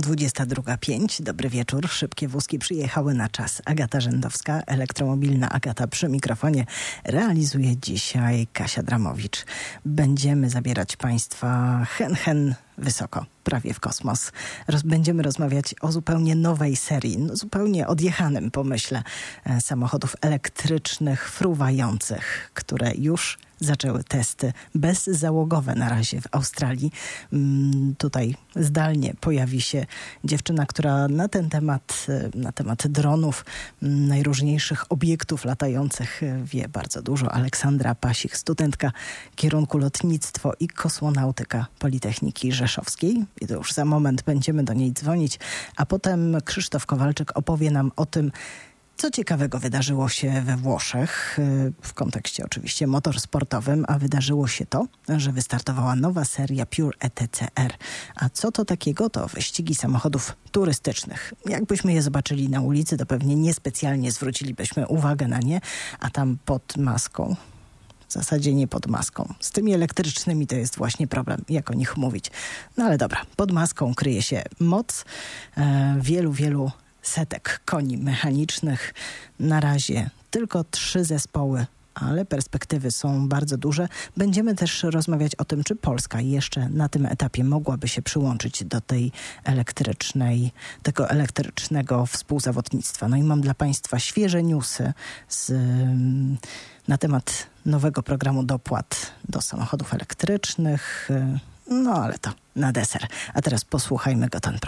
22.05. Dobry wieczór. Szybkie wózki przyjechały na czas. Agata Rzędowska, elektromobilna Agata przy mikrofonie, realizuje dzisiaj Kasia Dramowicz. Będziemy zabierać Państwa hen hen wysoko, prawie w kosmos. Roz, będziemy rozmawiać o zupełnie nowej serii, no, zupełnie odjechanym pomyśle samochodów elektrycznych, fruwających, które już zaczęły testy bezzałogowe na razie w Australii. Mm, tutaj zdalnie pojawi się dziewczyna, która na ten temat, na temat dronów, mm, najróżniejszych obiektów latających wie bardzo dużo. Aleksandra Pasik, studentka kierunku lotnictwo i kosmonautyka Politechniki Rzeszowskiej. I to już za moment będziemy do niej dzwonić. A potem Krzysztof Kowalczyk opowie nam o tym, co ciekawego wydarzyło się we Włoszech, y, w kontekście oczywiście motorsportowym, a wydarzyło się to, że wystartowała nowa seria Pure ETCR. A co to takiego? To wyścigi samochodów turystycznych. Jakbyśmy je zobaczyli na ulicy, to pewnie niespecjalnie zwrócilibyśmy uwagę na nie, a tam pod maską w zasadzie nie pod maską. Z tymi elektrycznymi to jest właśnie problem, jak o nich mówić. No ale dobra, pod maską kryje się moc e, wielu, wielu setek koni mechanicznych. Na razie tylko trzy zespoły ale perspektywy są bardzo duże. Będziemy też rozmawiać o tym, czy Polska jeszcze na tym etapie mogłaby się przyłączyć do tej elektrycznej, tego elektrycznego współzawodnictwa. No i mam dla Państwa świeże newsy z, na temat nowego programu dopłat do samochodów elektrycznych. No ale to na deser. A teraz posłuchajmy go ten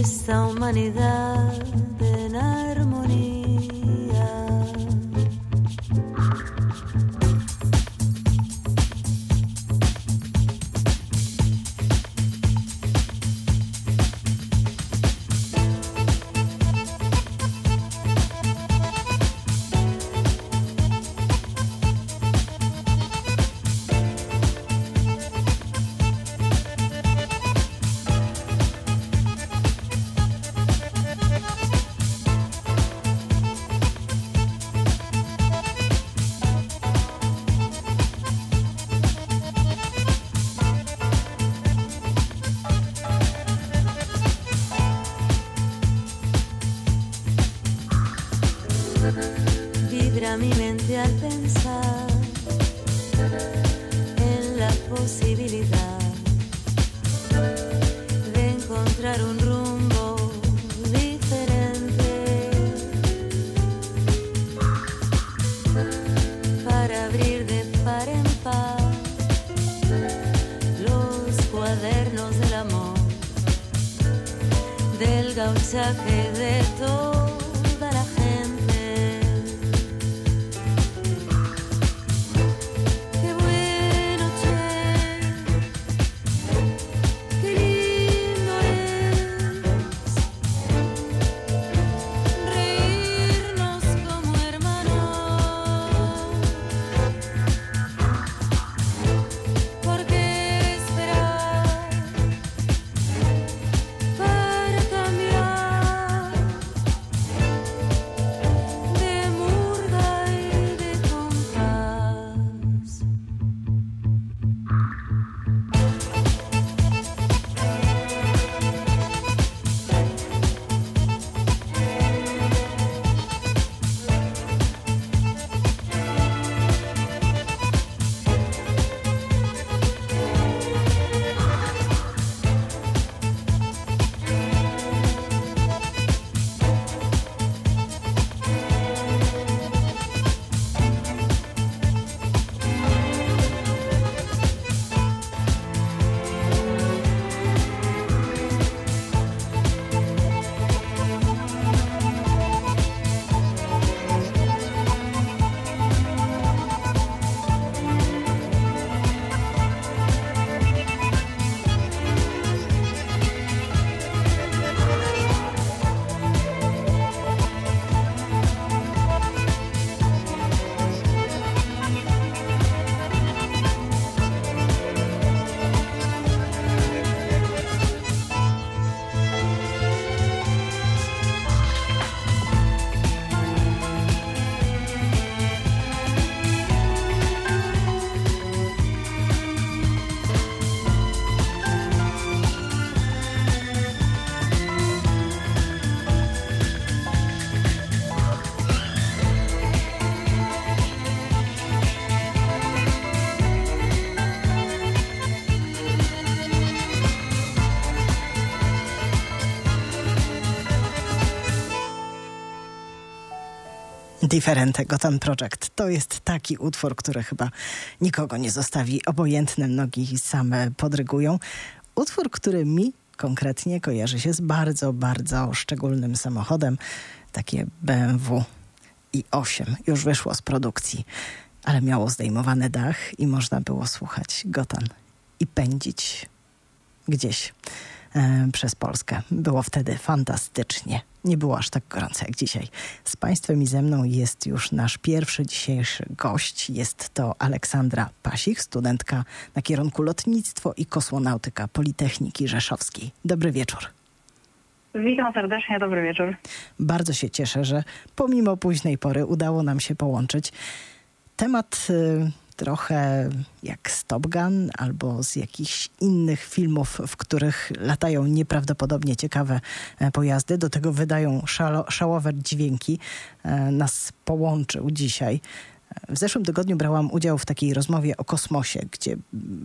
esta humanidad en armonía. Differentego ten projekt. To jest taki utwór, który chyba nikogo nie zostawi obojętnym, nogi same podrygują. Utwór, który mi konkretnie kojarzy się z bardzo, bardzo szczególnym samochodem. Takie BMW i8 już wyszło z produkcji, ale miało zdejmowany dach i można było słuchać Gotan i pędzić gdzieś e, przez Polskę. Było wtedy fantastycznie. Nie było aż tak gorąco jak dzisiaj. Z Państwem i ze mną jest już nasz pierwszy dzisiejszy gość. Jest to Aleksandra Pasich, studentka na kierunku lotnictwo i kosmonautyka Politechniki Rzeszowskiej. Dobry wieczór. Witam serdecznie, dobry wieczór. Bardzo się cieszę, że pomimo późnej pory udało nam się połączyć. Temat y, trochę jak Stop Gun albo z jakichś innych filmów, w których latają nieprawdopodobnie ciekawe e, pojazdy. Do tego wydają szalo, szałowe dźwięki. E, nas połączył dzisiaj. W zeszłym tygodniu brałam udział w takiej rozmowie o kosmosie, gdzie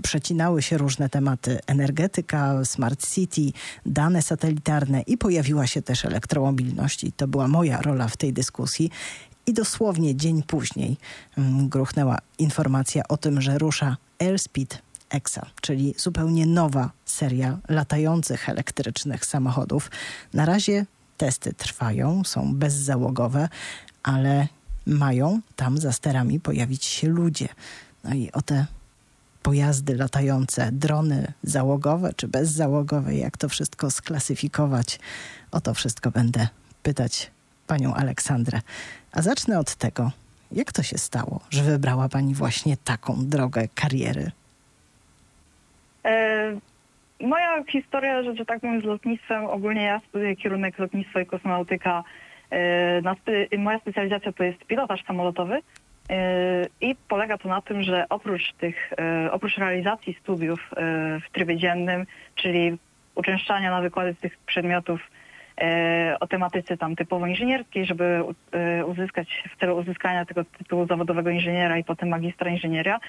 przecinały się różne tematy: energetyka, smart city, dane satelitarne i pojawiła się też elektromobilność. I to była moja rola w tej dyskusji. I dosłownie dzień później mm, gruchnęła informacja o tym, że rusza Airspeed Exa, czyli zupełnie nowa seria latających elektrycznych samochodów. Na razie testy trwają, są bezzałogowe, ale mają tam za sterami pojawić się ludzie. No i o te pojazdy latające, drony załogowe czy bezzałogowe, jak to wszystko sklasyfikować, o to wszystko będę pytać panią Aleksandrę. A zacznę od tego, jak to się stało, że wybrała pani właśnie taką drogę kariery? E, moja historia, że, że tak powiem, z lotnictwem, ogólnie ja studiuję kierunek lotnictwo i kosmonautyka. E, spe, moja specjalizacja to jest pilotaż samolotowy. E, I polega to na tym, że oprócz tych, e, oprócz realizacji studiów e, w trybie dziennym, czyli uczęszczania na wykłady z tych przedmiotów o tematyce tam typowo inżynierskiej, żeby e, uzyskać, w celu uzyskania tego tytułu zawodowego inżyniera i potem magistra inżynieria.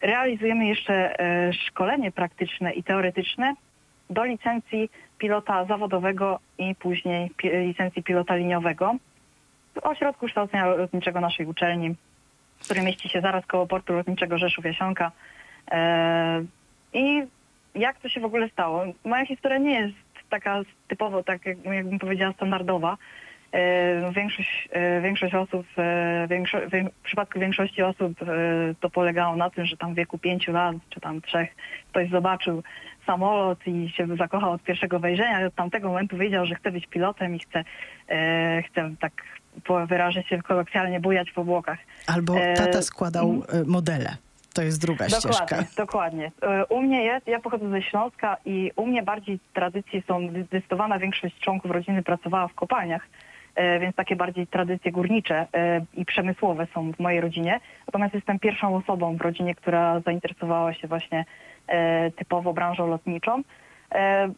Realizujemy jeszcze e, szkolenie praktyczne i teoretyczne do licencji pilota zawodowego i później licencji pilota liniowego w Ośrodku Kształcenia Lotniczego naszej uczelni, który mieści się zaraz koło portu lotniczego Rzeszów-Jasionka. I jak to się w ogóle stało? Moja historia nie jest taka typowo, tak jakbym powiedziała, standardowa. E, większość, e, większość osób, e, większo w przypadku większości osób to polegało na tym, że tam w wieku pięciu lat czy tam trzech ktoś zobaczył samolot i się zakochał od pierwszego wejrzenia. Od tamtego momentu wiedział, że chce być pilotem i chce, chce tak wyrażę się kolokwialnie bujać w obłokach. Albo tata składał modele. To jest druga dokładnie, ścieżka. Dokładnie. E, u mnie jest, ja pochodzę ze Śląska i u mnie bardziej tradycje są, zdecydowana większość członków rodziny pracowała w kopalniach, e, więc takie bardziej tradycje górnicze e, i przemysłowe są w mojej rodzinie. Natomiast jestem pierwszą osobą w rodzinie, która zainteresowała się właśnie typowo branżą lotniczą.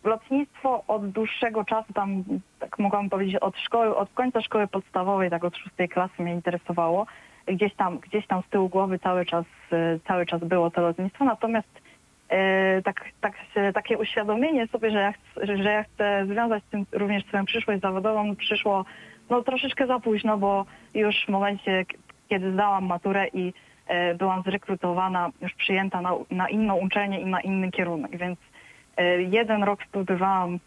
Lotnictwo od dłuższego czasu, tam tak mogłabym powiedzieć od szkoły, od końca szkoły podstawowej, tak od szóstej klasy mnie interesowało gdzieś tam, gdzieś tam z tyłu głowy cały czas, e, cały czas było to lotnictwo, natomiast e, tak, tak, takie uświadomienie sobie, że ja, chcę, że ja chcę związać z tym również swoją przyszłość zawodową, przyszło no, troszeczkę za późno, bo już w momencie, kiedy zdałam maturę i e, byłam zrekrutowana, już przyjęta na, na inną uczelnię i na inny kierunek, więc e, jeden rok studiowałam e,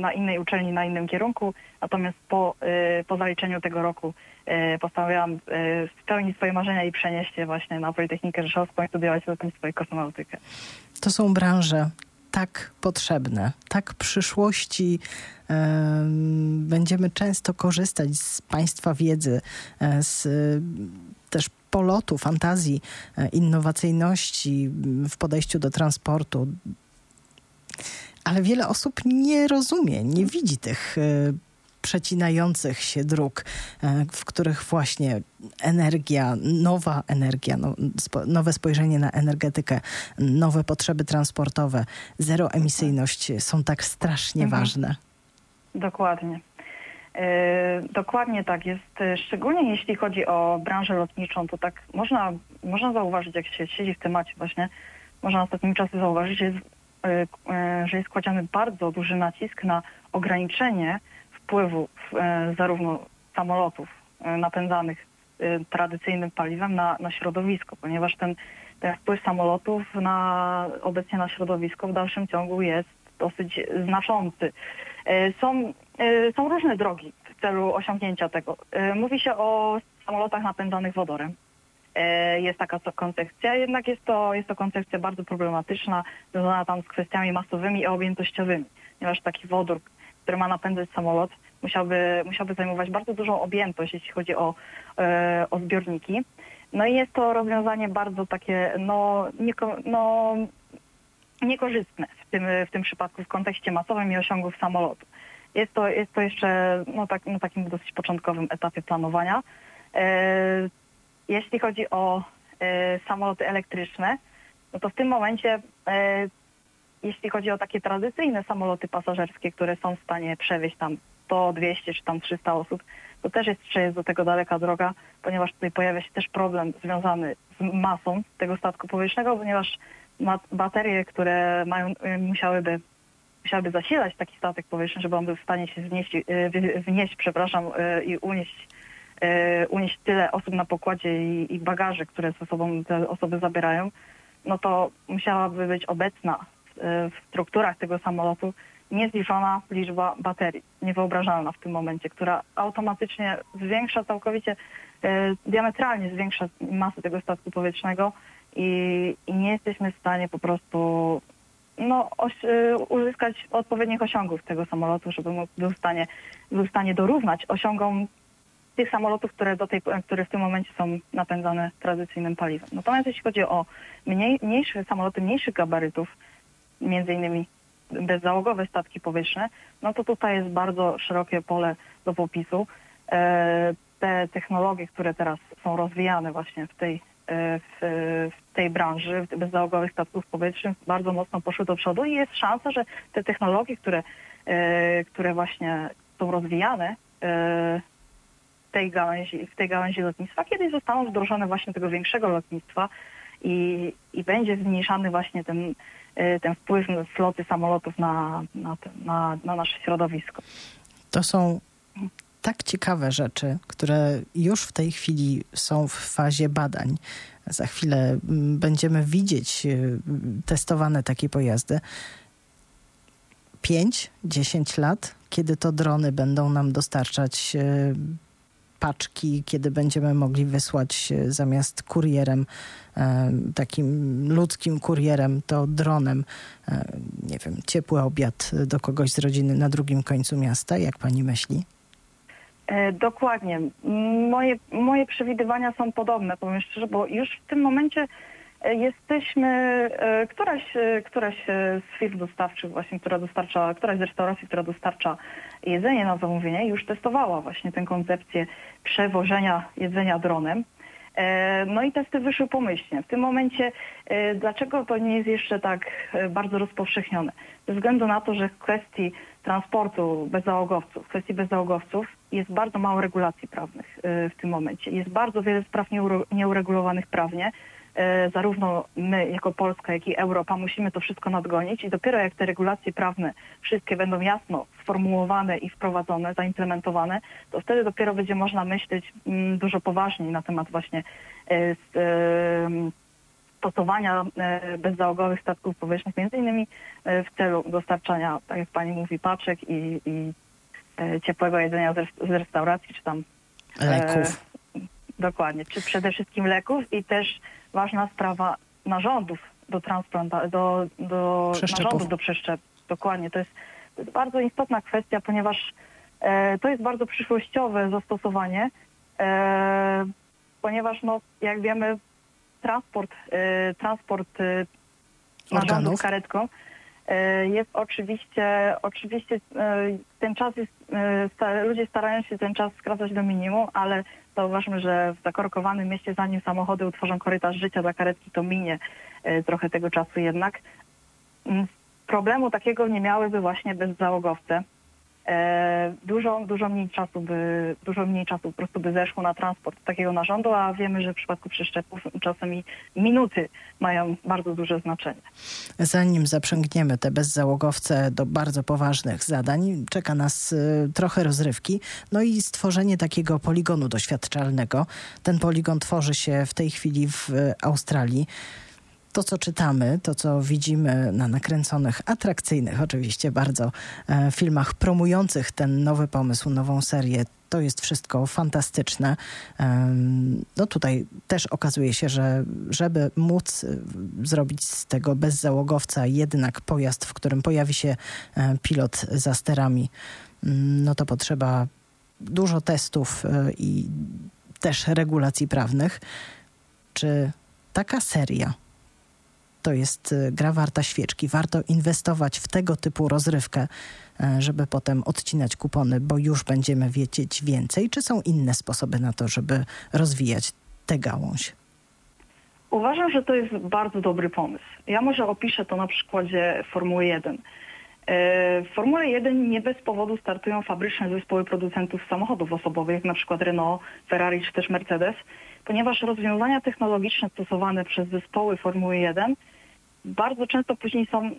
na innej uczelni, na innym kierunku, natomiast po, e, po zaliczeniu tego roku E, postanowiłam spełnić swoje marzenia i przenieść je właśnie na Politechnikę Rzeszowską i studiować lotnictwo i kosmonautykę. To są branże tak potrzebne, tak przyszłości będziemy często korzystać z Państwa wiedzy, z też polotu, fantazji, innowacyjności w podejściu do transportu. Ale wiele osób nie rozumie, nie widzi tych przecinających się dróg, e, w których właśnie energia, nowa energia, no, nowe spojrzenie na energetykę, nowe potrzeby transportowe, zeroemisyjność są tak strasznie mhm. ważne. Dokładnie. E, dokładnie tak jest. E, szczególnie jeśli chodzi o branżę lotniczą, to tak można, można zauważyć, jak się siedzi w temacie właśnie, można ostatnimi czasy zauważyć, że jest, że jest kładziony bardzo duży nacisk na ograniczenie wpływu e, zarówno samolotów e, napędzanych tradycyjnym paliwem na, na środowisko, ponieważ ten, ten wpływ samolotów na, obecnie na środowisko w dalszym ciągu jest dosyć znaczący. Są, są różne drogi w celu osiągnięcia tego. Mówi się o samolotach napędzanych wodorem. Jest taka koncepcja, jednak jest to, jest to koncepcja bardzo problematyczna, związana tam z kwestiami masowymi i objętościowymi, ponieważ taki wodór, który ma napędzać samolot, musiałby, musiałby zajmować bardzo dużą objętość, jeśli chodzi o, e, o zbiorniki. No i jest to rozwiązanie bardzo takie, no, nieko, no niekorzystne w tym, w tym przypadku w kontekście masowym i osiągów samolotu. Jest to, jest to jeszcze no, tak, na takim dosyć początkowym etapie planowania. E, jeśli chodzi o e, samoloty elektryczne, no to w tym momencie e, jeśli chodzi o takie tradycyjne samoloty pasażerskie, które są w stanie przewieźć tam 100, 200 czy tam 300 osób, to też jest, jest do tego daleka droga, ponieważ tutaj pojawia się też problem związany z masą tego statku powietrznego, ponieważ baterie, które mają, y, musiałyby, musiałyby zasilać taki statek powietrzny, żeby on był w stanie się wnieść, y, przepraszam, y, i unieść, unieść tyle osób na pokładzie i, i bagaży, które ze sobą te osoby zabierają, no to musiałaby być obecna w strukturach tego samolotu niezliczona liczba baterii, niewyobrażalna w tym momencie, która automatycznie zwiększa całkowicie, e, diametralnie zwiększa masę tego statku powietrznego i, i nie jesteśmy w stanie po prostu no, e, uzyskać odpowiednich osiągów tego samolotu, żeby mógł, był, w stanie, był w stanie dorównać osiągom tych samolotów, które, do tej, które w tym momencie są napędzane tradycyjnym paliwem. Natomiast jeśli chodzi o mniej, mniejsze samoloty, mniejszych gabarytów, między innymi bezzałogowe statki powietrzne, no to tutaj jest bardzo szerokie pole do popisu. E, te technologie, które teraz są rozwijane właśnie w tej, e, w, w tej branży bezzałogowych statków powietrznych bardzo mocno poszły do przodu i jest szansa, że te technologie, które, e, które właśnie są rozwijane tej gałęzi, w tej gałęzi lotnictwa, kiedyś zostaną wdrożone właśnie tego większego lotnictwa i, i będzie zmniejszany właśnie ten Y, ten wpływ floty samolotów na, na, na, na nasze środowisko. To są tak ciekawe rzeczy, które już w tej chwili są w fazie badań. Za chwilę mm, będziemy widzieć y, testowane takie pojazdy. 5-10 lat, kiedy to drony będą nam dostarczać y, paczki, kiedy będziemy mogli wysłać zamiast kurierem, e, takim ludzkim kurierem, to dronem, e, nie wiem, ciepły obiad do kogoś z rodziny na drugim końcu miasta, jak pani myśli? E, dokładnie. Moje, moje przewidywania są podobne, powiem szczerze, bo już w tym momencie jesteśmy, któraś, któraś z firm dostawczych właśnie, która dostarcza, któraś z restauracji, która dostarcza jedzenie na zamówienie, już testowała właśnie tę koncepcję przewożenia jedzenia dronem. E, no i testy wyszły pomyślnie. W tym momencie, e, dlaczego to nie jest jeszcze tak e, bardzo rozpowszechnione? Ze względu na to, że w kwestii transportu bezzałogowców, w kwestii bezzałogowców jest bardzo mało regulacji prawnych w tym momencie. Jest bardzo wiele spraw nieuregulowanych prawnie. E, zarówno my jako Polska, jak i Europa musimy to wszystko nadgonić i dopiero jak te regulacje prawne wszystkie będą jasno sformułowane i wprowadzone, zaimplementowane, to wtedy dopiero będzie można myśleć mm, dużo poważniej na temat właśnie e, e, stosowania bezzałogowych statków powietrznych, między innymi w celu dostarczania, tak jak pani mówi, paczek i, i ciepłego jedzenia z restauracji, czy tam leków. Dokładnie, czy przede wszystkim leków i też ważna sprawa narządów do transplanta, do, do narządów do przeszczepu. Dokładnie, to jest, to jest bardzo istotna kwestia, ponieważ e, to jest bardzo przyszłościowe zastosowanie, e, ponieważ no, jak wiemy, transport, e, transport e, narządów karetką jest oczywiście, oczywiście e, ten czas jest, ludzie starają się ten czas skracać do minimum, ale zauważmy, że w zakorkowanym mieście, zanim samochody utworzą korytarz życia dla karetki, to minie e, trochę tego czasu jednak. Mm, problemu takiego nie miałyby właśnie bezzałogowce. E, dużo, dużo mniej czasu by, dużo mniej czasu po prostu by zeszło na transport takiego narządu, a wiemy, że w przypadku przeszczepów czasami minuty mają bardzo duże znaczenie. Zanim zaprzęgniemy te bezzałogowce do bardzo poważnych zadań, czeka nas y, trochę rozrywki, no i stworzenie takiego poligonu doświadczalnego. Ten poligon tworzy się w tej chwili w Australii to, co czytamy, to, co widzimy na nakręconych, atrakcyjnych oczywiście bardzo e, filmach promujących ten nowy pomysł, nową serię, to jest wszystko fantastyczne. No tutaj też okazuje się, że żeby móc e, zrobić z tego bezzałogowca jednak pojazd, w którym pojawi się e, pilot za sterami, mm, no to potrzeba dużo testów i też regulacji prawnych. Czy taka seria to jest y, gra warta świeczki. Warto inwestować w tego typu rozrywkę, e, żeby potem odcinać kupony, bo już będziemy wiedzieć więcej. Czy są inne sposoby na to, żeby rozwijać tę gałąź? Uważam, że to jest bardzo dobry pomysł. Ja może opiszę to na przykładzie Formuły 1. E, w Formule 1 nie bez powodu startują fabryczne zespoły producentów samochodów osobowych, jak na przykład Renault, Ferrari czy też Mercedes, ponieważ rozwiązania technologiczne stosowane przez zespoły Formuły 1 bardzo często później są y,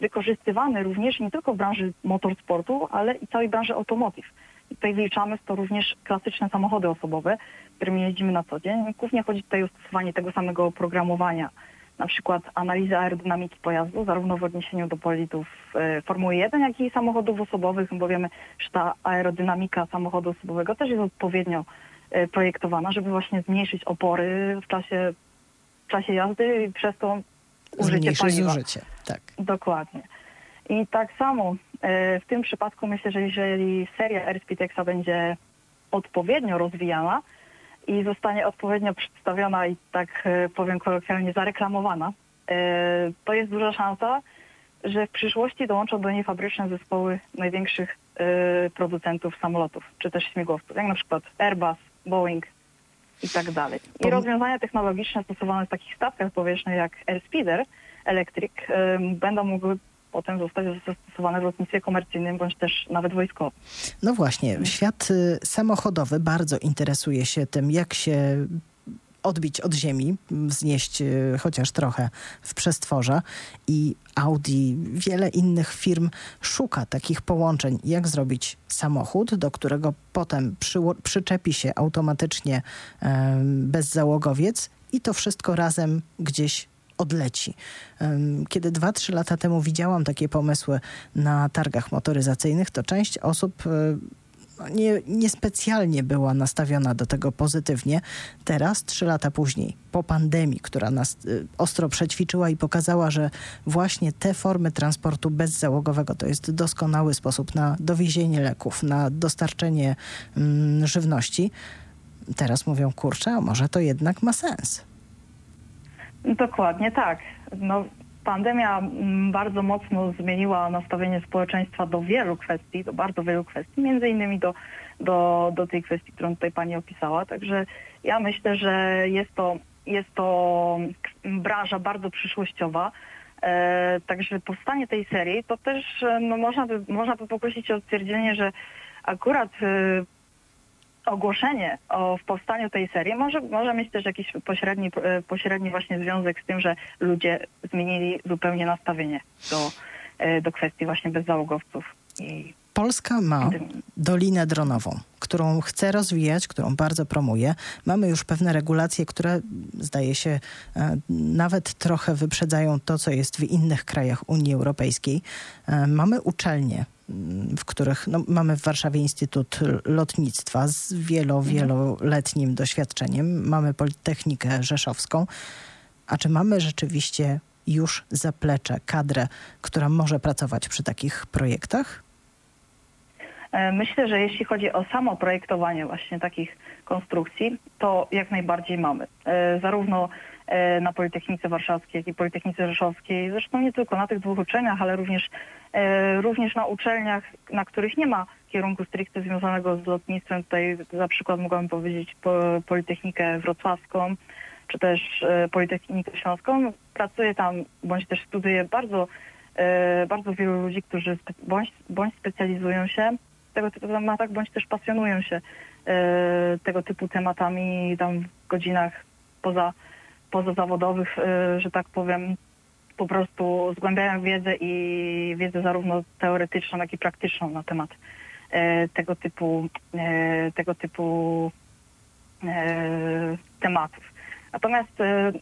wykorzystywane również nie tylko w branży motorsportu, ale i całej branży automotive. I tutaj wliczamy w to również klasyczne samochody osobowe, którymi jeździmy na co dzień. Głównie chodzi tutaj o stosowanie tego samego oprogramowania, na przykład analiza aerodynamiki pojazdu, zarówno w odniesieniu do politów y, Formuły 1, jak i samochodów osobowych, bo wiemy, że ta aerodynamika samochodu osobowego też jest odpowiednio projektowana, żeby właśnie zmniejszyć opory w czasie, w czasie jazdy i przez to użycie paliwa. zużycie, tak. Dokładnie. I tak samo e, w tym przypadku myślę, że jeżeli seria Airspeedexa będzie odpowiednio rozwijana i zostanie odpowiednio przedstawiona i tak e, powiem kolokwialnie zareklamowana, e, to jest duża szansa, że w przyszłości dołączą do niej fabryczne zespoły największych producentów samolotów, czy też śmigłowców, jak na przykład Airbus, Boeing, i tak dalej. I rozwiązania technologiczne stosowane w takich statkach powietrznych jak Airspeeder Electric będą mogły potem zostać zastosowane w lotnictwie komercyjnym bądź też nawet wojskowym. No właśnie, świat y, samochodowy bardzo interesuje się tym, jak się odbić od ziemi, wznieść e, chociaż trochę w przestworza i Audi, wiele innych firm szuka takich połączeń, jak zrobić samochód, do którego potem przy, przyczepi się automatycznie bezzałogowiec i to wszystko razem gdzieś odleci. Kiedy dwa, trzy lata temu widziałam takie pomysły na targach motoryzacyjnych, to część osób e, nie, niespecjalnie była nastawiona do tego pozytywnie. Teraz, trzy lata później, po pandemii, która nas y, ostro przećwiczyła i pokazała, że właśnie te formy transportu bezzałogowego to jest doskonały sposób na dowiezienie leków, na dostarczenie mm, żywności. Teraz mówią, kurczę, a może to jednak ma sens. Dokładnie tak. No, pandemia mm, bardzo mocno zmieniła nastawienie społeczeństwa do wielu kwestii, do bardzo wielu kwestii, między innymi do, do, do tej kwestii, którą tutaj pani opisała. Także ja myślę, że jest to, jest to branża bardzo przyszłościowa. E, także powstanie tej serii to też e, no, można, by, można by poprosić o stwierdzenie, że akurat e, ogłoszenie o powstaniu tej serii może, może mieć też jakiś pośredni, e, pośredni właśnie związek z tym, że ludzie zmienili zupełnie nastawienie do, e, do kwestii właśnie bezzałogowców. I Polska ma Dolinę Dronową, którą chce rozwijać, którą bardzo promuje. Mamy już pewne regulacje, które zdaje się e, nawet trochę wyprzedzają to, co jest w innych krajach Unii Europejskiej. Mamy uczelnie w których no, mamy w Warszawie Instytut Lotnictwa z wielo, mhm. wieloletnim doświadczeniem. Mamy Politechnikę Rzeszowską. A czy mamy rzeczywiście już zaplecze, kadrę, która może pracować przy takich projektach? E, myślę, że jeśli chodzi o samo projektowanie właśnie takich konstrukcji, to jak najbardziej mamy. E, zarówno na Politechnice Warszawskiej, jak i Politechnice Rzeszowskiej, zresztą nie tylko na tych dwóch uczelniach, ale również E, również na uczelniach, na których nie ma kierunku stricte związanego z lotnictwem. Tutaj za przykład mogłabym powiedzieć Politechnikę Wrocławską, czy też e, Politechnikę Śląską. Pracuję tam, bądź też studiuję bardzo e, bardzo wielu ludzi, którzy bądź, bądź specjalizują się w tego typu tematach, bądź też pasjonują się e, tego typu tematami tam w godzinach poza, pozazawodowych, e, że tak powiem, po prostu zgłębiają wiedzę i wiedzę zarówno teoretyczną, jak i praktyczną na temat e, tego typu, e, tego typu tematów. Natomiast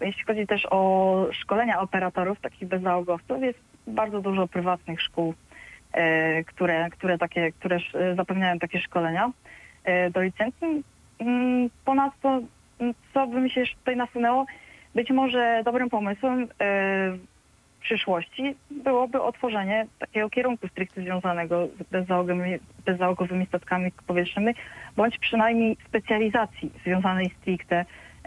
jeśli chodzi też o szkolenia operatorów, takich bezzałogowców, jest bardzo dużo prywatnych szkół, które, które, takie, które zapewniają takie szkolenia do licencji. Mm, Ponadto, mm, co by mi się tutaj nasunęło, być może dobrym pomysłem e, w przyszłości byłoby otworzenie takiego kierunku stricte związanego z bezzałogowymi, bezzałogowymi statkami powietrznymi, bądź przynajmniej specjalizacji związanej stricte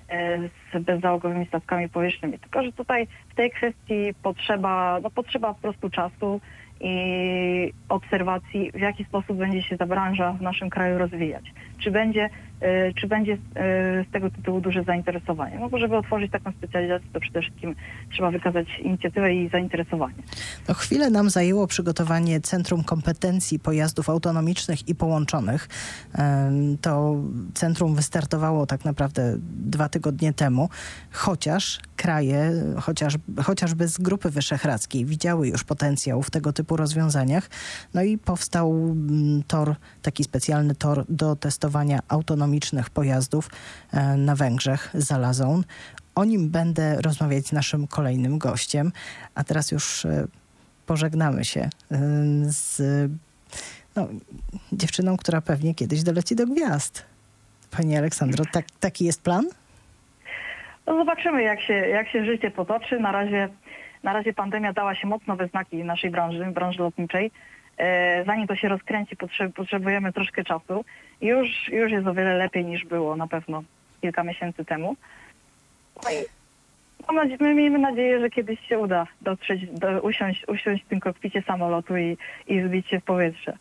e, z bezzałogowymi statkami powietrznymi. Tylko, że tutaj w tej kwestii potrzeba, no potrzeba po prostu czasu i obserwacji, w jaki sposób będzie się ta branża w naszym kraju rozwijać. Czy będzie, e, czy będzie e, z tego tytułu duże zainteresowanie. No bo żeby otworzyć taką specjalizację, to przede wszystkim trzeba wykazać inicjatywę i zainteresowanie. No, chwilę nam zajęło przygotowanie Centrum Kompetencji Pojazdów Autonomicznych i Połączonych. To centrum wystartowało tak naprawdę dwa tygodnie temu, chociaż kraje, chociaż, chociażby z Grupy Wyszehradzkiej widziały już potencjał w tego typu rozwiązaniach. No i powstał mm, tor, taki specjalny tor do testowania autonomicznych pojazdów e, na Węgrzech, Zalazon. O nim będę rozmawiać z naszym kolejnym gościem, a teraz już e, pożegnamy się e, z no, dziewczyną, która pewnie kiedyś doleci do gwiazd. Pani Aleksandro, tak, taki jest plan? No zobaczymy, jak się, jak się życie potoczy. Na razie, na razie pandemia dała się mocno we znaki naszej branży, branży lotniczej. E, zanim to się rozkręci, potrze- potrzebujemy troszkę czasu. Już, już jest o wiele lepiej niż było na pewno kilka miesięcy temu. No i mam nadzie- my miejmy nadzieję, że kiedyś się uda dotrzeć, do, usiąść, usiąść w tym kokpicie samolotu i, i zbić się w powietrze.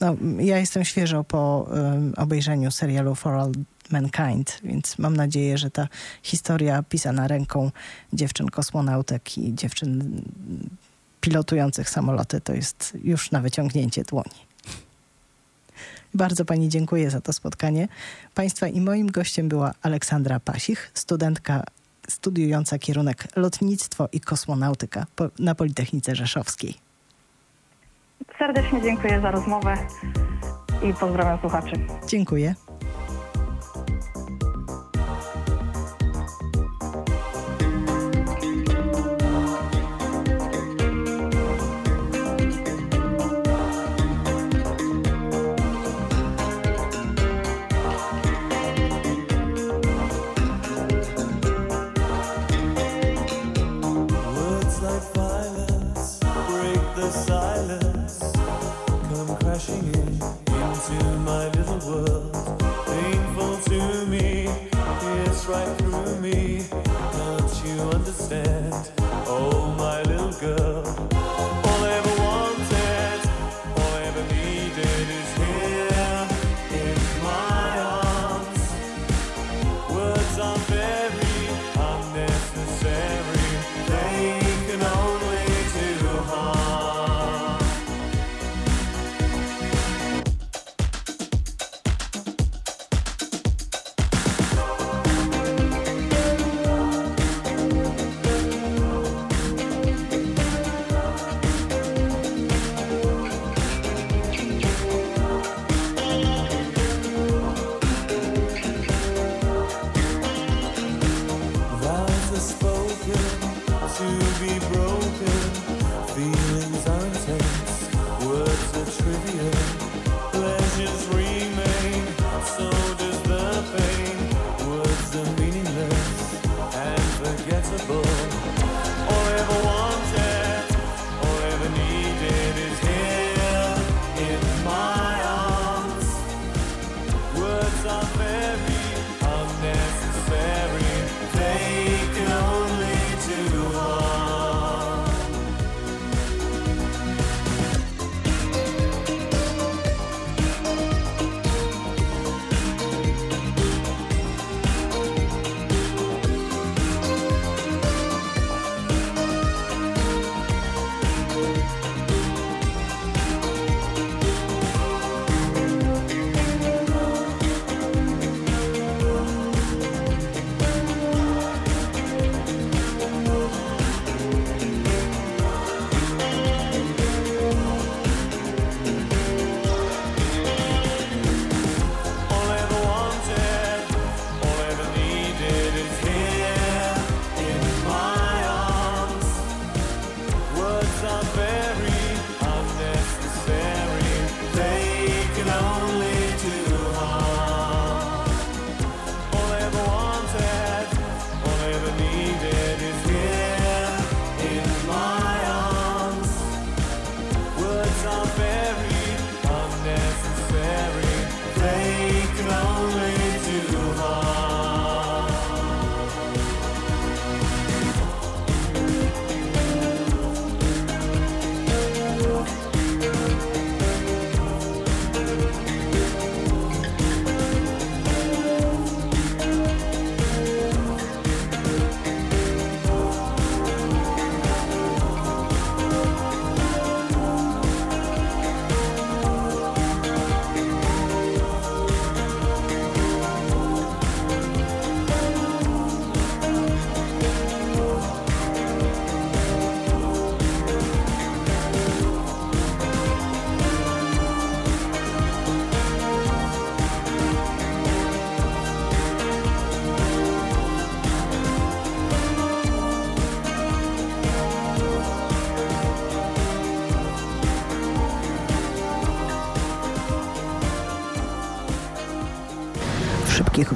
No, ja jestem świeżo po um, obejrzeniu serialu For All Mankind, więc mam nadzieję, że ta historia pisana ręką dziewczyn kosmonautek i dziewczyn pilotujących samoloty to jest już na wyciągnięcie dłoni. Bardzo Pani dziękuję za to spotkanie. Państwa i moim gościem była Aleksandra Pasich, studentka studiująca kierunek lotnictwo i kosmonautyka na Politechnice Rzeszowskiej. Serdecznie dziękuję za rozmowę i pozdrawiam słuchaczy. Dziękuję. Right through me. Don't you understand?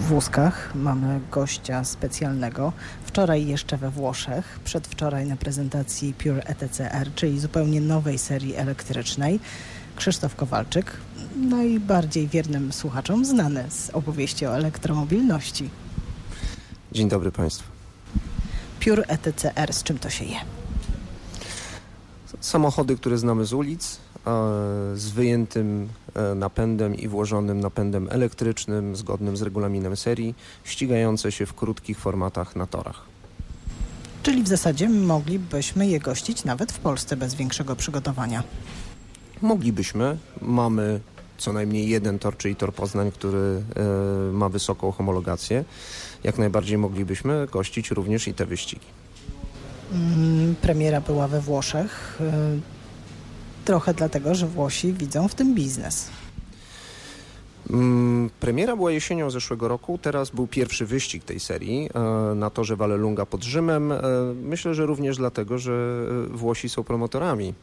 Wózkach mamy gościa specjalnego. Wczoraj jeszcze we Włoszech, przedwczoraj na prezentacji Pure ETCR, czyli zupełnie nowej serii elektrycznej. Krzysztof Kowalczyk, najbardziej wiernym słuchaczom znany z opowieści o elektromobilności. Dzień dobry Państwu. Pure ETCR, z czym to się je? Samochody, które znamy z ulic, z wyjętym napędem i włożonym napędem elektrycznym, zgodnym z regulaminem serii, ścigające się w krótkich formatach na torach. Czyli w zasadzie moglibyśmy je gościć nawet w Polsce bez większego przygotowania. Moglibyśmy. Mamy co najmniej jeden tor, czyli tor Poznań, który e, ma wysoką homologację. Jak najbardziej moglibyśmy gościć również i te wyścigi. Mm, premiera była we Włoszech. Trochę dlatego, że Włosi widzą w tym biznes. Mm, premiera była jesienią zeszłego roku, teraz był pierwszy wyścig tej serii e, na torze Vallelunga pod Rzymem. E, myślę, że również dlatego, że e, Włosi są promotorami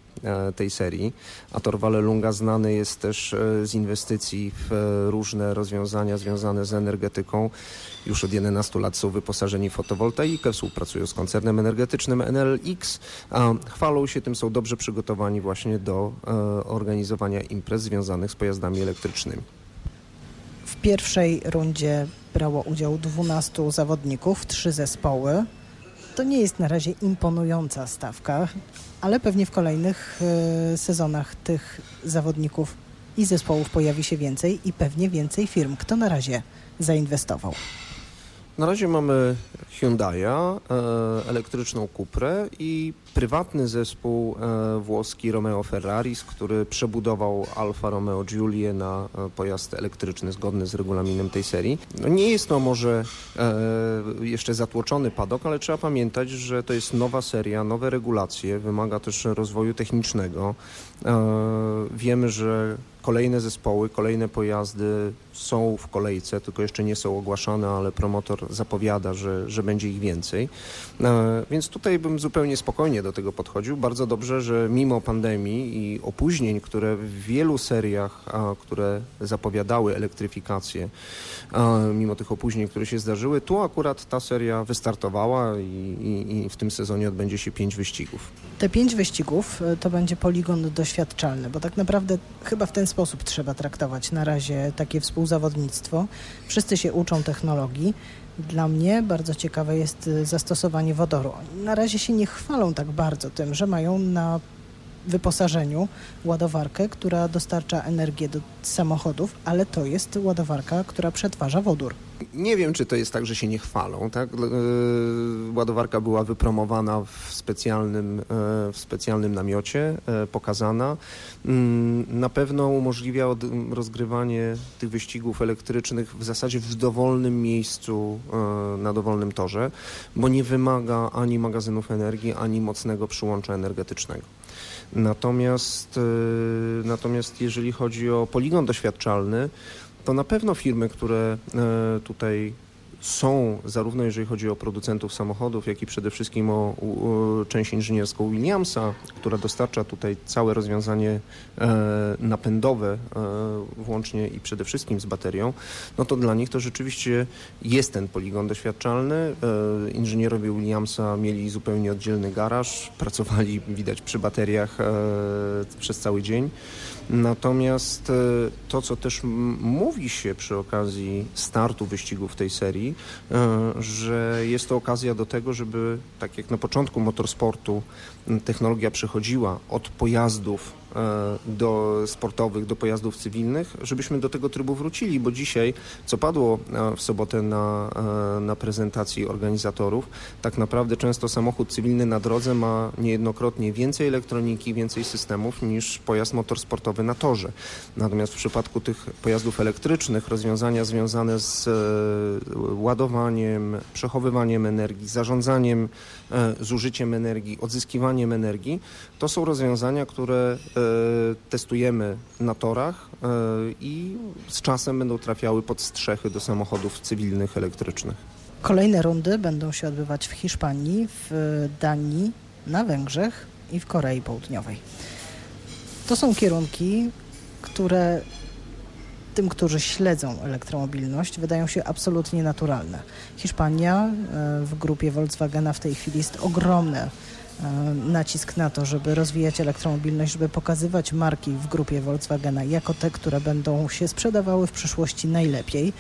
tej serii, a tor Vallelunga znany jest też z inwestycji w różne rozwiązania związane z energetyką. Już od 11 lat są wyposażeni w fotowoltaikę, współpracują z koncernem energetycznym NLX, chwalą się tym, są dobrze przygotowani właśnie do organizowania imprez związanych z pojazdami elektrycznymi. W pierwszej rundzie brało udział 12 zawodników, trzy zespoły. To nie jest na razie imponująca stawka, ale pewnie w kolejnych y, sezonach tych zawodników i zespołów pojawi się więcej i pewnie więcej firm. Kto na razie zainwestował? Na razie mamy Hyundai'a, e, elektryczną Cuprę i prywatny zespół e, włoski Romeo Ferraris, który przebudował Alfa Romeo Giulie na e, pojazd elektryczny zgodny z regulaminem tej serii. No nie jest to może jeszcze zatłoczony padok, ale trzeba pamiętać, że to jest nowa seria, nowe regulacje, wymaga też rozwoju technicznego. Wiemy, że kolejne zespoły, kolejne pojazdy są w kolejce, tylko jeszcze nie są ogłaszane, ale promotor zapowiada, że, że będzie ich więcej. E, więc tutaj bym zupełnie spokojnie do tego podchodził. Bardzo dobrze, że mimo pandemii i opóźnień, które w wielu seriach, które zapowiadały elektryfikację, mimo tych opóźnień, które się zdarzyły, tu akurat ta seria wystartowała i, i, i w tym sezonie odbędzie się pięć wyścigów. Te pięć wyścigów e, to będzie poligon doświadczalny, bo tak naprawdę chyba w ten sposób trzeba traktować na razie takie współzawodnictwo. Wszyscy się uczą technologii. Dla mnie bardzo ciekawe jest y, zastosowanie wodoru. Na razie się nie chwalą tak bardzo tym, że mają na wyposażeniu ładowarkę, która dostarcza energię do samochodów, ale to jest ładowarka, która przetwarza wodór. Nie wiem, czy to jest tak, że się nie chwalą. Tak? E, ładowarka była wypromowana w specjalnym, e, w specjalnym namiocie, e, pokazana. Mm, na pewno umożliwia rozgrywanie tych wyścigów elektrycznych w zasadzie w dowolnym miejscu, na dowolnym torze, bo nie wymaga ani magazynów energii, ani mocnego przyłącza energetycznego. Natomiast, natomiast jeżeli chodzi o poligon doświadczalny, to na pewno firmy, które e, tutaj są, zarówno jeżeli chodzi o producentów samochodów, jak i przede wszystkim o, część inżynierską Williamsa, która dostarcza tutaj całe rozwiązanie e, napędowe, e, włącznie i przede wszystkim z baterią, no to dla nich to rzeczywiście jest ten poligon doświadczalny. E, inżynierowie Williamsa mieli zupełnie oddzielny garaż, pracowali, widać, przy bateriach przez cały dzień. Natomiast e, to, co też mówi się przy okazji startu wyścigów tej serii, e, że jest to okazja do tego, żeby tak jak na początku motorsportu technologia przechodziła od pojazdów do sportowych, do pojazdów cywilnych, żebyśmy do tego trybu wrócili, bo dzisiaj, co padło e, w sobotę na, e, na prezentacji organizatorów, tak naprawdę często samochód cywilny na drodze ma niejednokrotnie więcej elektroniki, więcej systemów niż pojazd motorsportowy na torze. Natomiast w przypadku tych pojazdów elektrycznych rozwiązania związane z ładowaniem, przechowywaniem energii, zarządzaniem zużyciem energii, odzyskiwaniem energii, to są rozwiązania, które E, testujemy na torach e, i z czasem będą trafiały pod strzechy do samochodów cywilnych, elektrycznych. Kolejne rundy będą się odbywać w Hiszpanii, w Danii, na Węgrzech i w Korei Południowej. To są kierunki, które tym, którzy śledzą elektromobilność, wydają się absolutnie naturalne. Hiszpania e, w grupie Volkswagena w tej chwili jest ogromny e, nacisk na to, żeby rozwijać elektromobilność, żeby pokazywać marki w grupie Volkswagena jako te, które będą się sprzedawały w przyszłości najlepiej.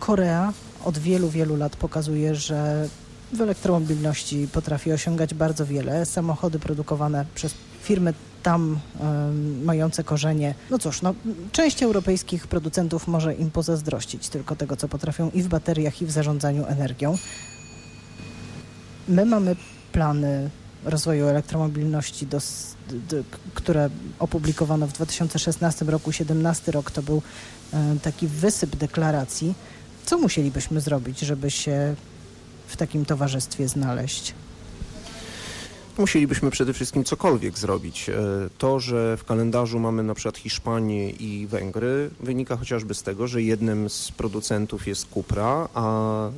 Korea od wielu, wielu lat pokazuje, że w elektromobilności potrafi osiągać bardzo wiele. Samochody produkowane przez firmy tam um, mające korzenie. No cóż, no, część europejskich producentów może im pozazdrościć tylko tego, co potrafią i w bateriach, i w zarządzaniu energią. My mamy plany rozwoju elektromobilności, do, do, które opublikowano w 2016 roku. 2017 rok to był e, taki wysyp deklaracji. Co musielibyśmy zrobić, żeby się w takim towarzystwie znaleźć? Musielibyśmy przede wszystkim cokolwiek zrobić. E, to, że w kalendarzu mamy na przykład Hiszpanię i Węgry, wynika chociażby z tego, że jednym z producentów jest Cupra, a e,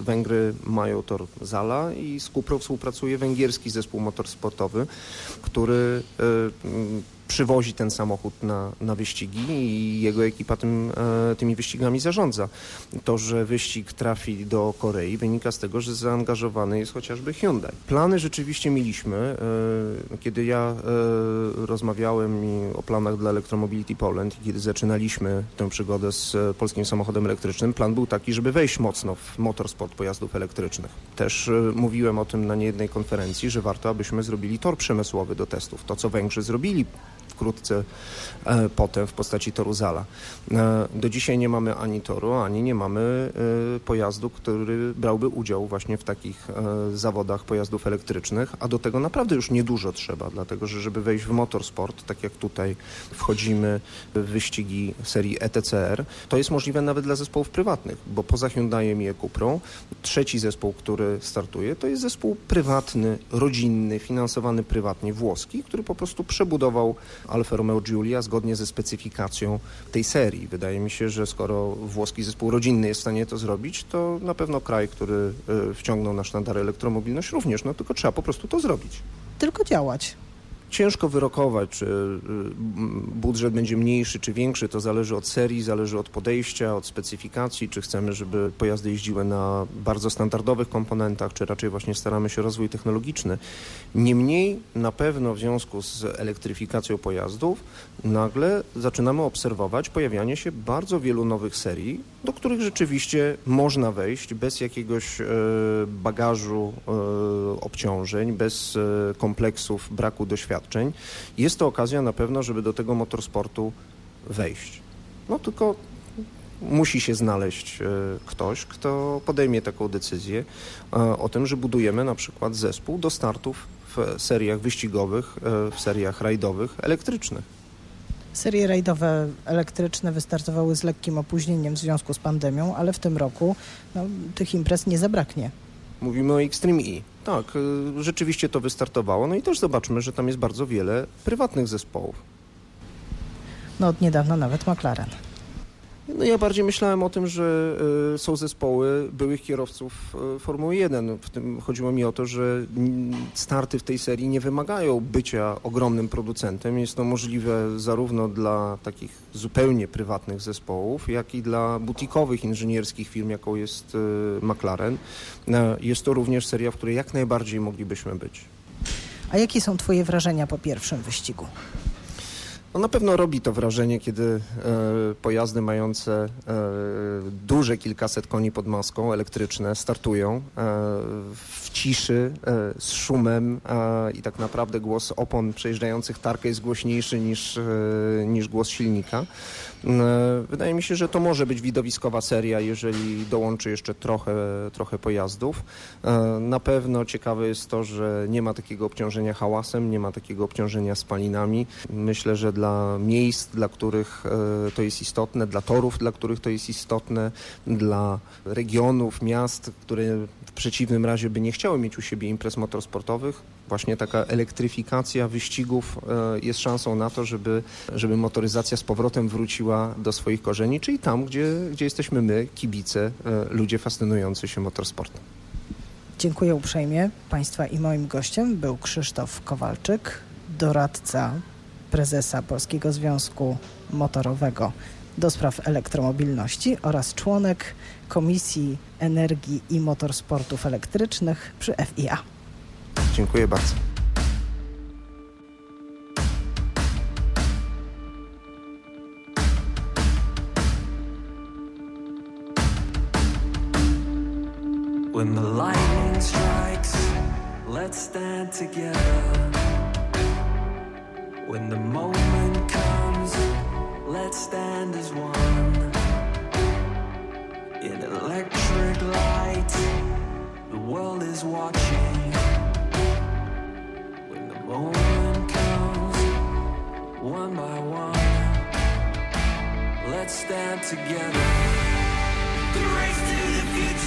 Węgry mają tor Zala i z Cuprą współpracuje węgierski zespół motorsportowy, który e, przywozi ten samochód na, na wyścigi i jego ekipa tym, e, tymi wyścigami zarządza. To, że wyścig trafi do Korei wynika z tego, że zaangażowany jest chociażby Hyundai. Plany rzeczywiście mieliśmy. E, kiedy ja e, rozmawiałem o planach dla Electromobility Poland i kiedy zaczynaliśmy tę przygodę z polskim samochodem elektrycznym, plan był taki, żeby wejść mocno w motorsport pojazdów elektrycznych. Też mówiłem o tym na niejednej konferencji, że warto, abyśmy zrobili tor przemysłowy do testów. To, co Węgrzy zrobili wkrótce e, potem w postaci toru Zala. E, do dzisiaj nie mamy ani toru, ani nie mamy e, pojazdu, który brałby udział właśnie w takich zawodach pojazdów elektrycznych, a do tego naprawdę już niedużo trzeba, dlatego że żeby wejść w motorsport, tak jak tutaj wchodzimy w wyścigi serii ETCR, to jest możliwe nawet dla zespołów prywatnych, bo poza Hyundaiem i Ecuprą trzeci zespół, który startuje, to jest zespół prywatny, rodzinny, finansowany prywatnie, włoski, który po prostu przebudował Alfa Romeo Giulia zgodnie ze specyfikacją tej serii. Wydaje mi się, że skoro włoski zespół rodzinny jest w stanie to zrobić, to na pewno kraj, który e, wciągnął na sztandary elektromobilność również, no tylko trzeba po prostu to zrobić. Tylko działać. Ciężko wyrokować, czy y, budżet będzie mniejszy czy większy. To zależy od serii, zależy od podejścia, od specyfikacji. Czy chcemy, żeby pojazdy jeździły na bardzo standardowych komponentach, czy raczej właśnie staramy się rozwój technologiczny. Niemniej na pewno w związku z elektryfikacją pojazdów nagle zaczynamy obserwować pojawianie się bardzo wielu nowych serii, do których rzeczywiście można wejść bez jakiegoś e, bagażu e, obciążeń, bez e, kompleksów braku doświadczeń. Jest to okazja na pewno, żeby do tego motorsportu wejść. No tylko musi się znaleźć ktoś, kto podejmie taką decyzję o tym, że budujemy na przykład zespół do startów w seriach wyścigowych, w seriach rajdowych elektrycznych. Serie rajdowe elektryczne wystartowały z lekkim opóźnieniem w związku z pandemią, ale w tym roku no, tych imprez nie zabraknie. Mówimy o Extreme E. Tak, y, rzeczywiście to wystartowało. No i też zobaczmy, że tam jest bardzo wiele prywatnych zespołów. No od niedawna nawet McLaren. No ja bardziej myślałem o tym, że y, są zespoły byłych kierowców y, Formuły 1. W tym chodziło mi o to, że starty w tej serii nie wymagają bycia ogromnym producentem. Jest to możliwe zarówno dla takich zupełnie prywatnych zespołów, jak i dla butikowych inżynierskich firm, jaką jest y, McLaren. Jest to również seria, w której jak najbardziej moglibyśmy być. A jakie są Twoje wrażenia po pierwszym wyścigu? No na pewno robi to wrażenie, kiedy e, pojazdy mające e, duże kilkaset koni pod maską, elektryczne, startują e, w ciszy, e, z szumem i tak naprawdę głos opon przejeżdżających tarkę jest głośniejszy niż, e, niż głos silnika. Wydaje mi się, że to może być widowiskowa seria, jeżeli dołączy jeszcze trochę, trochę pojazdów. Na pewno ciekawe jest to, że nie ma takiego obciążenia hałasem, nie ma takiego obciążenia spalinami. Myślę, że dla miejsc, dla których to jest istotne, dla torów, dla których to jest istotne, dla regionów, miast, które w przeciwnym razie by nie chciały mieć u siebie imprez motorsportowych, właśnie taka elektryfikacja wyścigów e, jest szansą na to, żeby, żeby motoryzacja z powrotem wróciła do swoich korzeni, czyli tam, gdzie, gdzie jesteśmy my, kibice, e, ludzie fascynujący się motorsportem. Dziękuję uprzejmie. Państwa i moim gościem był Krzysztof Kowalczyk, doradca prezesa Polskiego Związku Motorowego do spraw elektromobilności oraz członek Komisji Energii i Motorsportów Elektrycznych przy FIA. Dziękuję bardzo. When the lightning strikes, let's stand together. When the moment comes, let's stand as one. In electric light, the world is watching. One by one, let's stand together. The race to the future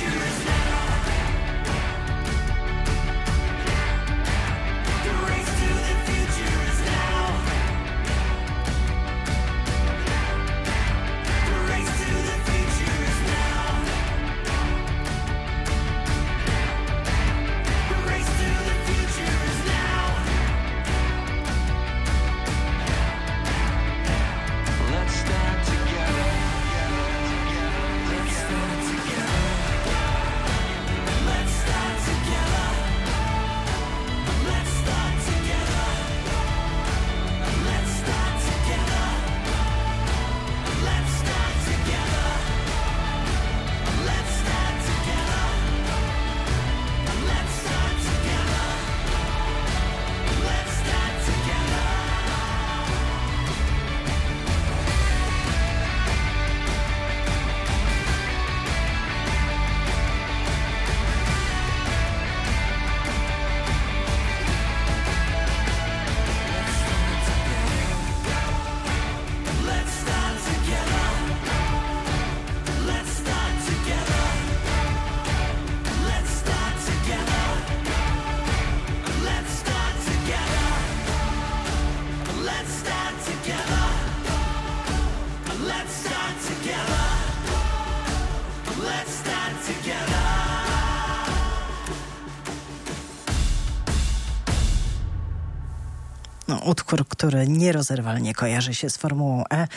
utwór, który nierozerwalnie kojarzy się z Formułą E,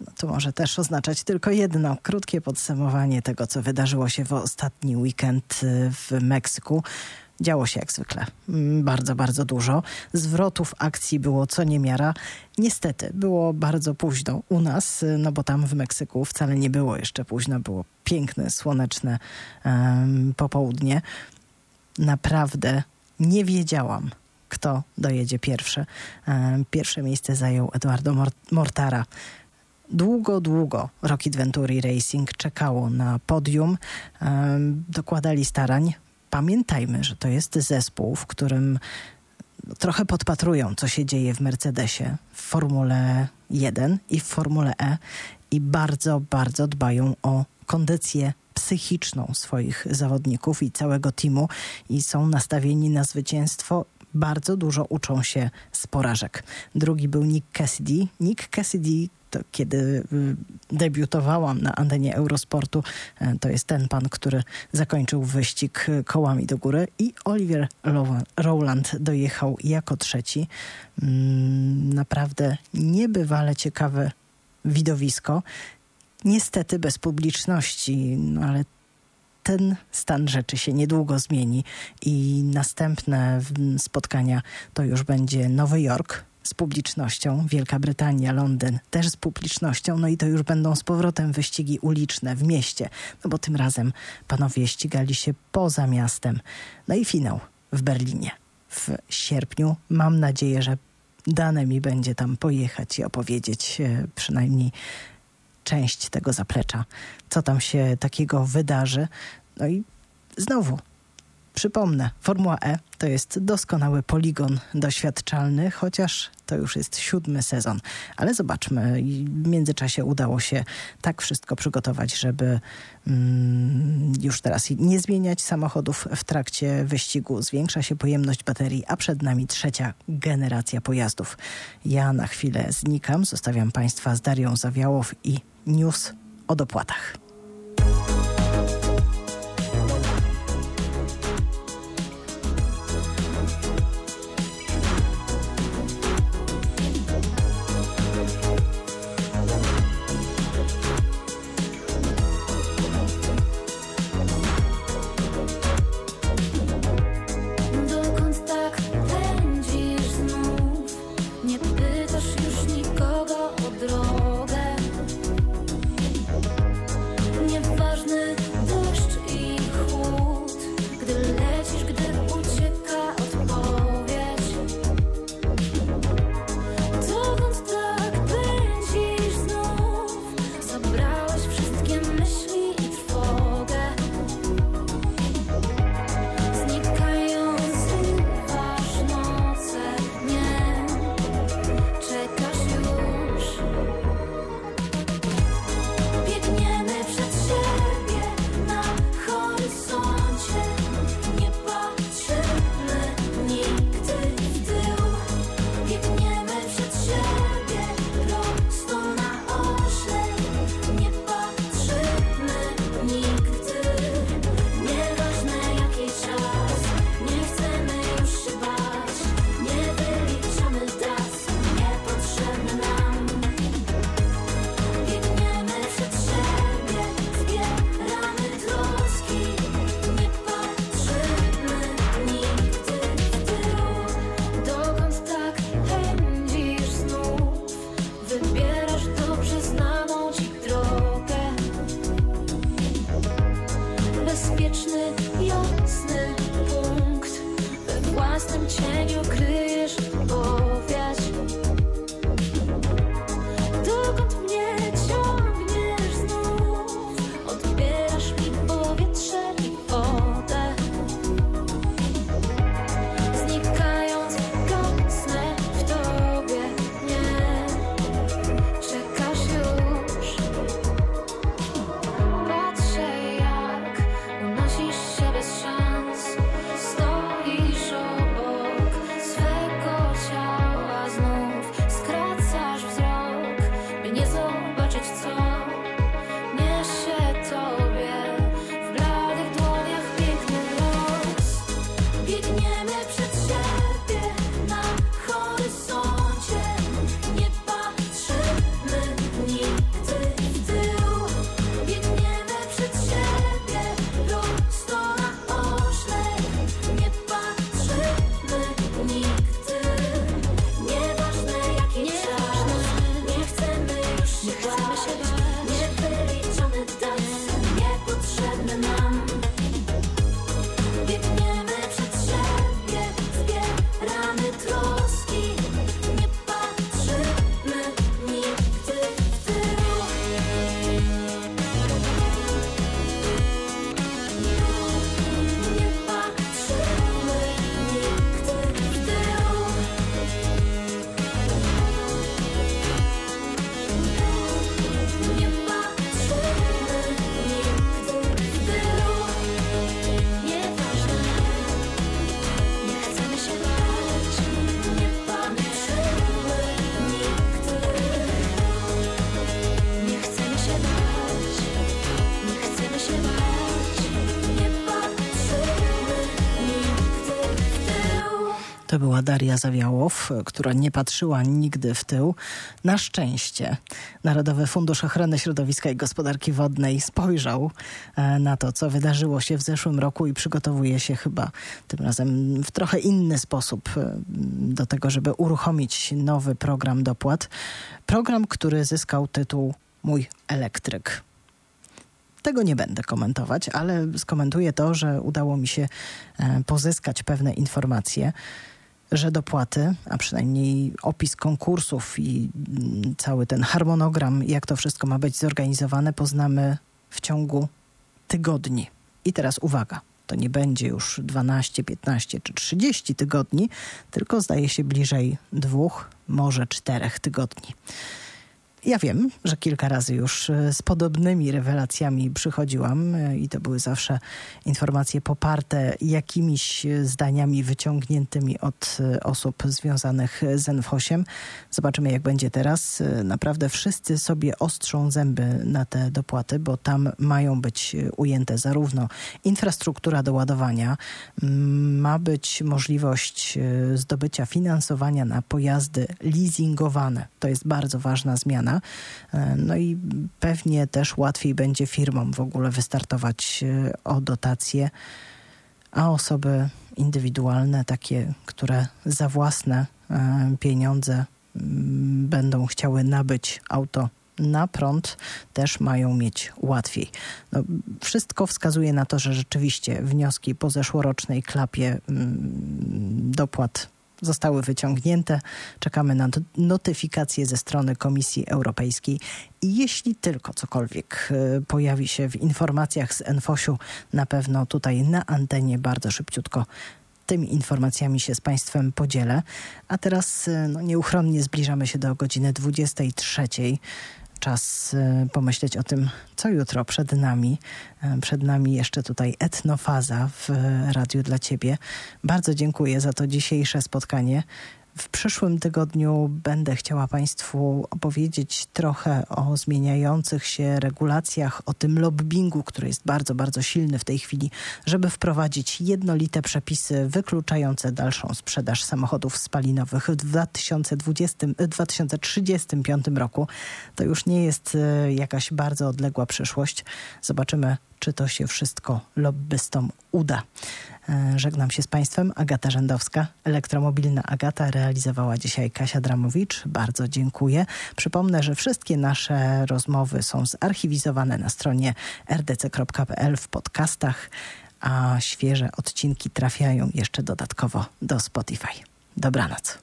no, to może też oznaczać tylko jedno krótkie podsumowanie tego, co wydarzyło się w ostatni weekend y, w Meksyku. Działo się jak zwykle mm, bardzo, bardzo dużo. Zwrotów akcji było co niemiara. Niestety było bardzo późno u nas, y, no bo tam w Meksyku wcale nie było jeszcze późno. Było piękne, słoneczne em, popołudnie. Naprawdę nie wiedziałam, kto dojedzie pierwszy. E, Pierwsze miejsce zajął Eduardo Mor- Mortara. Długo, długo Rocket Venturi Racing czekało na podium. E, Dokładali starań. Pamiętajmy, że to jest zespół, w którym trochę podpatrują, co się dzieje w Mercedesie, w Formule 1 i w Formule E i bardzo, bardzo dbają o kondycję psychiczną swoich zawodników i całego teamu i są nastawieni na zwycięstwo. Bardzo dużo uczą się z porażek. Drugi był Nick Cassidy. Nick Cassidy to kiedy y, debiutowałam na antenie Eurosportu, e, to jest ten pan, który zakończył wyścig y, kołami do góry i Oliver Rowland dojechał jako trzeci. Mm, Naprawdę niebywale ciekawe widowisko. Niestety bez publiczności, no ale ten stan rzeczy się niedługo zmieni i następne mm, spotkania to już będzie Nowy Jork z publicznością, Wielka Brytania, Londyn też z publicznością, no i to już będą z powrotem wyścigi uliczne w mieście, no bo tym razem panowie ścigali się poza miastem. No i finał w Berlinie w sierpniu. Mam nadzieję, że dane mi będzie tam pojechać i opowiedzieć e, przynajmniej część tego zaplecza, co tam się takiego wydarzy. No i znowu przypomnę, Formuła E to jest doskonały poligon doświadczalny, chociaż to już jest siódmy sezon. Ale zobaczmy, w międzyczasie udało się tak wszystko przygotować, żeby mm, już teraz nie zmieniać samochodów w trakcie wyścigu. Zwiększa się pojemność baterii, a przed nami trzecia generacja pojazdów. Ja na chwilę znikam, zostawiam Państwa z Darią Zawiałow i news o dopłatach. Daria Zawiałow, która nie patrzyła nigdy w tył. Na szczęście Narodowy Fundusz Ochrony Środowiska i Gospodarki Wodnej spojrzał e, na to, co wydarzyło się w zeszłym roku i przygotowuje się chyba tym razem w trochę inny sposób e, do tego, żeby uruchomić nowy program dopłat. Program, który zyskał tytuł Mój elektryk. Tego nie będę komentować, ale skomentuję to, że udało mi się e, pozyskać pewne informacje, że dopłaty, a przynajmniej opis konkursów i mm, cały ten harmonogram, jak to wszystko ma być zorganizowane, poznamy w ciągu tygodni. I teraz uwaga. To nie będzie już 12, 15 czy 30 tygodni, tylko zdaje się bliżej dwóch, może czterech tygodni. Ja wiem, że kilka razy już e, z podobnymi rewelacjami przychodziłam e, i to były zawsze informacje poparte jakimiś e, zdaniami wyciągniętymi od osób związanych z NFOŚiem. Zobaczymy, jak będzie teraz. Naprawdę wszyscy sobie ostrzą zęby na te dopłaty, bo tam mają być ujęte zarówno infrastruktura do ładowania, ma być możliwość zdobycia finansowania na pojazdy leasingowane. To jest bardzo ważna zmiana. E, no i pewnie też łatwiej będzie firmom w ogóle wystartować e, o dotacje, a osoby indywidualne, takie, które za własne e, pieniądze będą chciały nabyć auto na prąd też mają mieć łatwiej. No, wszystko wskazuje na to, że rzeczywiście wnioski po zeszłorocznej klapie dopłat zostały wyciągnięte. Czekamy na notyfikację ze strony Komisji Europejskiej i jeśli tylko cokolwiek y, pojawi się w informacjach z Enfosiu, na pewno tutaj na antenie bardzo szybciutko tymi informacjami się z Państwem podzielę. A teraz y, no, nieuchronnie zbliżamy się do godziny 23 czas y, pomyśleć o tym, co jutro przed nami. Y, przed nami jeszcze tutaj etnofaza w Radiu dla Ciebie. Bardzo dziękuję za to dzisiejsze spotkanie. W przyszłym tygodniu będę chciała Państwu opowiedzieć trochę o zmieniających się regulacjach, o tym lobbingu, który jest bardzo, bardzo silny w tej chwili, żeby wprowadzić jednolite przepisy wykluczające dalszą sprzedaż samochodów spalinowych w 2020, 2035 roku. To już nie jest e, jakaś bardzo odległa przyszłość. Zobaczymy, czy to się wszystko lobbystom uda. E, żegnam się z Państwem. Agata Rzędowska, elektromobilna Agata, realizowała dzisiaj Kasia Dramowicz. Bardzo dziękuję. Przypomnę, że wszystkie nasze rozmowy są zarchiwizowane na stronie rdc.pl w podcastach, a świeże odcinki trafiają jeszcze dodatkowo do Spotify. Dobranoc.